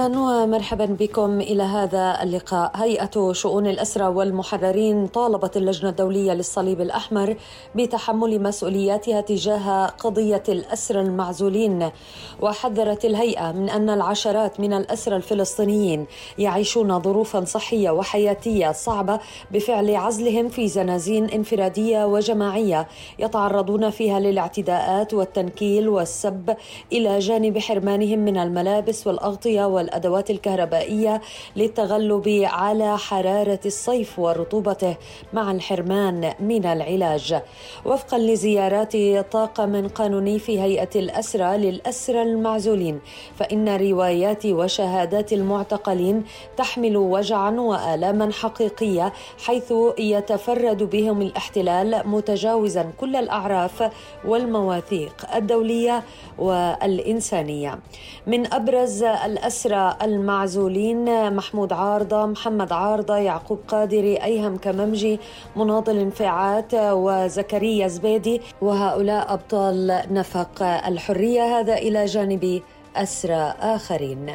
أهلا ومرحبا بكم إلى هذا اللقاء. هيئة شؤون الاسرى والمحررين طالبت اللجنة الدولية للصليب الأحمر بتحمل مسؤولياتها تجاه قضية الاسرى المعزولين وحذرت الهيئة من أن العشرات من الاسرى الفلسطينيين يعيشون ظروفا صحية وحياتية صعبة بفعل عزلهم في زنازين انفرادية وجماعية يتعرضون فيها للاعتداءات والتنكيل والسب إلى جانب حرمانهم من الملابس والأغطية وال الأدوات الكهربائية للتغلب على حرارة الصيف ورطوبته مع الحرمان من العلاج. وفقا لزيارات طاقم قانوني في هيئة الأسرى للاسرى المعزولين فإن روايات وشهادات المعتقلين تحمل وجعا وآلاما حقيقية حيث يتفرد بهم الاحتلال متجاوزا كل الأعراف والمواثيق الدولية والإنسانية. من أبرز الأسرى المعزولين محمود عارضة محمد عارضة يعقوب قادري أيهم كممجي مناضل انفعات وزكريا زبيدي وهؤلاء أبطال نفق الحرية. هذا إلى جانب أسرى آخرين.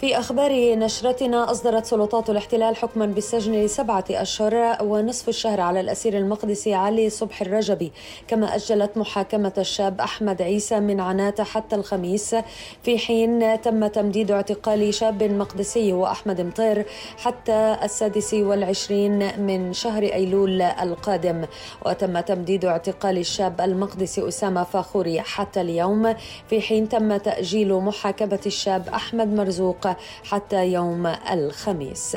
في أخبار نشرتنا أصدرت سلطات الاحتلال حكما بالسجن لسبعة أشهر ونصف الشهر على الأسير المقدسي علي صبح الرجبي. كما أجلت محاكمة الشاب أحمد عيسى من عناتة حتى الخميس. في حين تم تمديد اعتقال شاب مقدسي هو أحمد مطير حتى السادس والعشرين من شهر أيلول القادم. وتم تمديد اعتقال الشاب المقدسي أسامة فاخوري حتى اليوم. في حين تم تأجيل محاكمة الشاب أحمد مرزوق حتى يوم الخميس.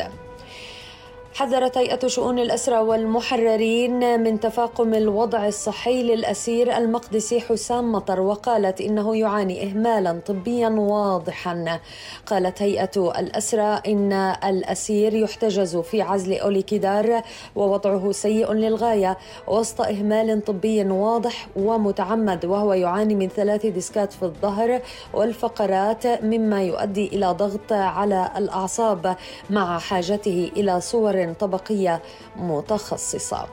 حذرت هيئة شؤون الأسرى والمحررين من تفاقم الوضع الصحي للأسير المقدسي حسام مطر وقالت إنه يعاني إهمالا طبيا واضحا. قالت هيئة الأسرى إن الأسير يحتجز في عزل أوليكيدار ووضعه سيء للغاية وسط إهمال طبي واضح ومتعمد وهو يعاني من ثلاث ديسكات في الظهر والفقرات مما يؤدي إلى ضغط على الأعصاب مع حاجته إلى صور طبقية متخصصة.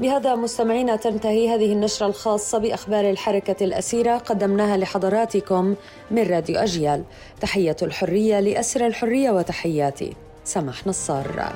بهذا مستمعينا تنتهي هذه النشرة الخاصة بأخبار الحركة الأسيرة قدمناها لحضراتكم من راديو أجيال. تحية الحرية لأسر الحرية وتحياتي. سمح نصار.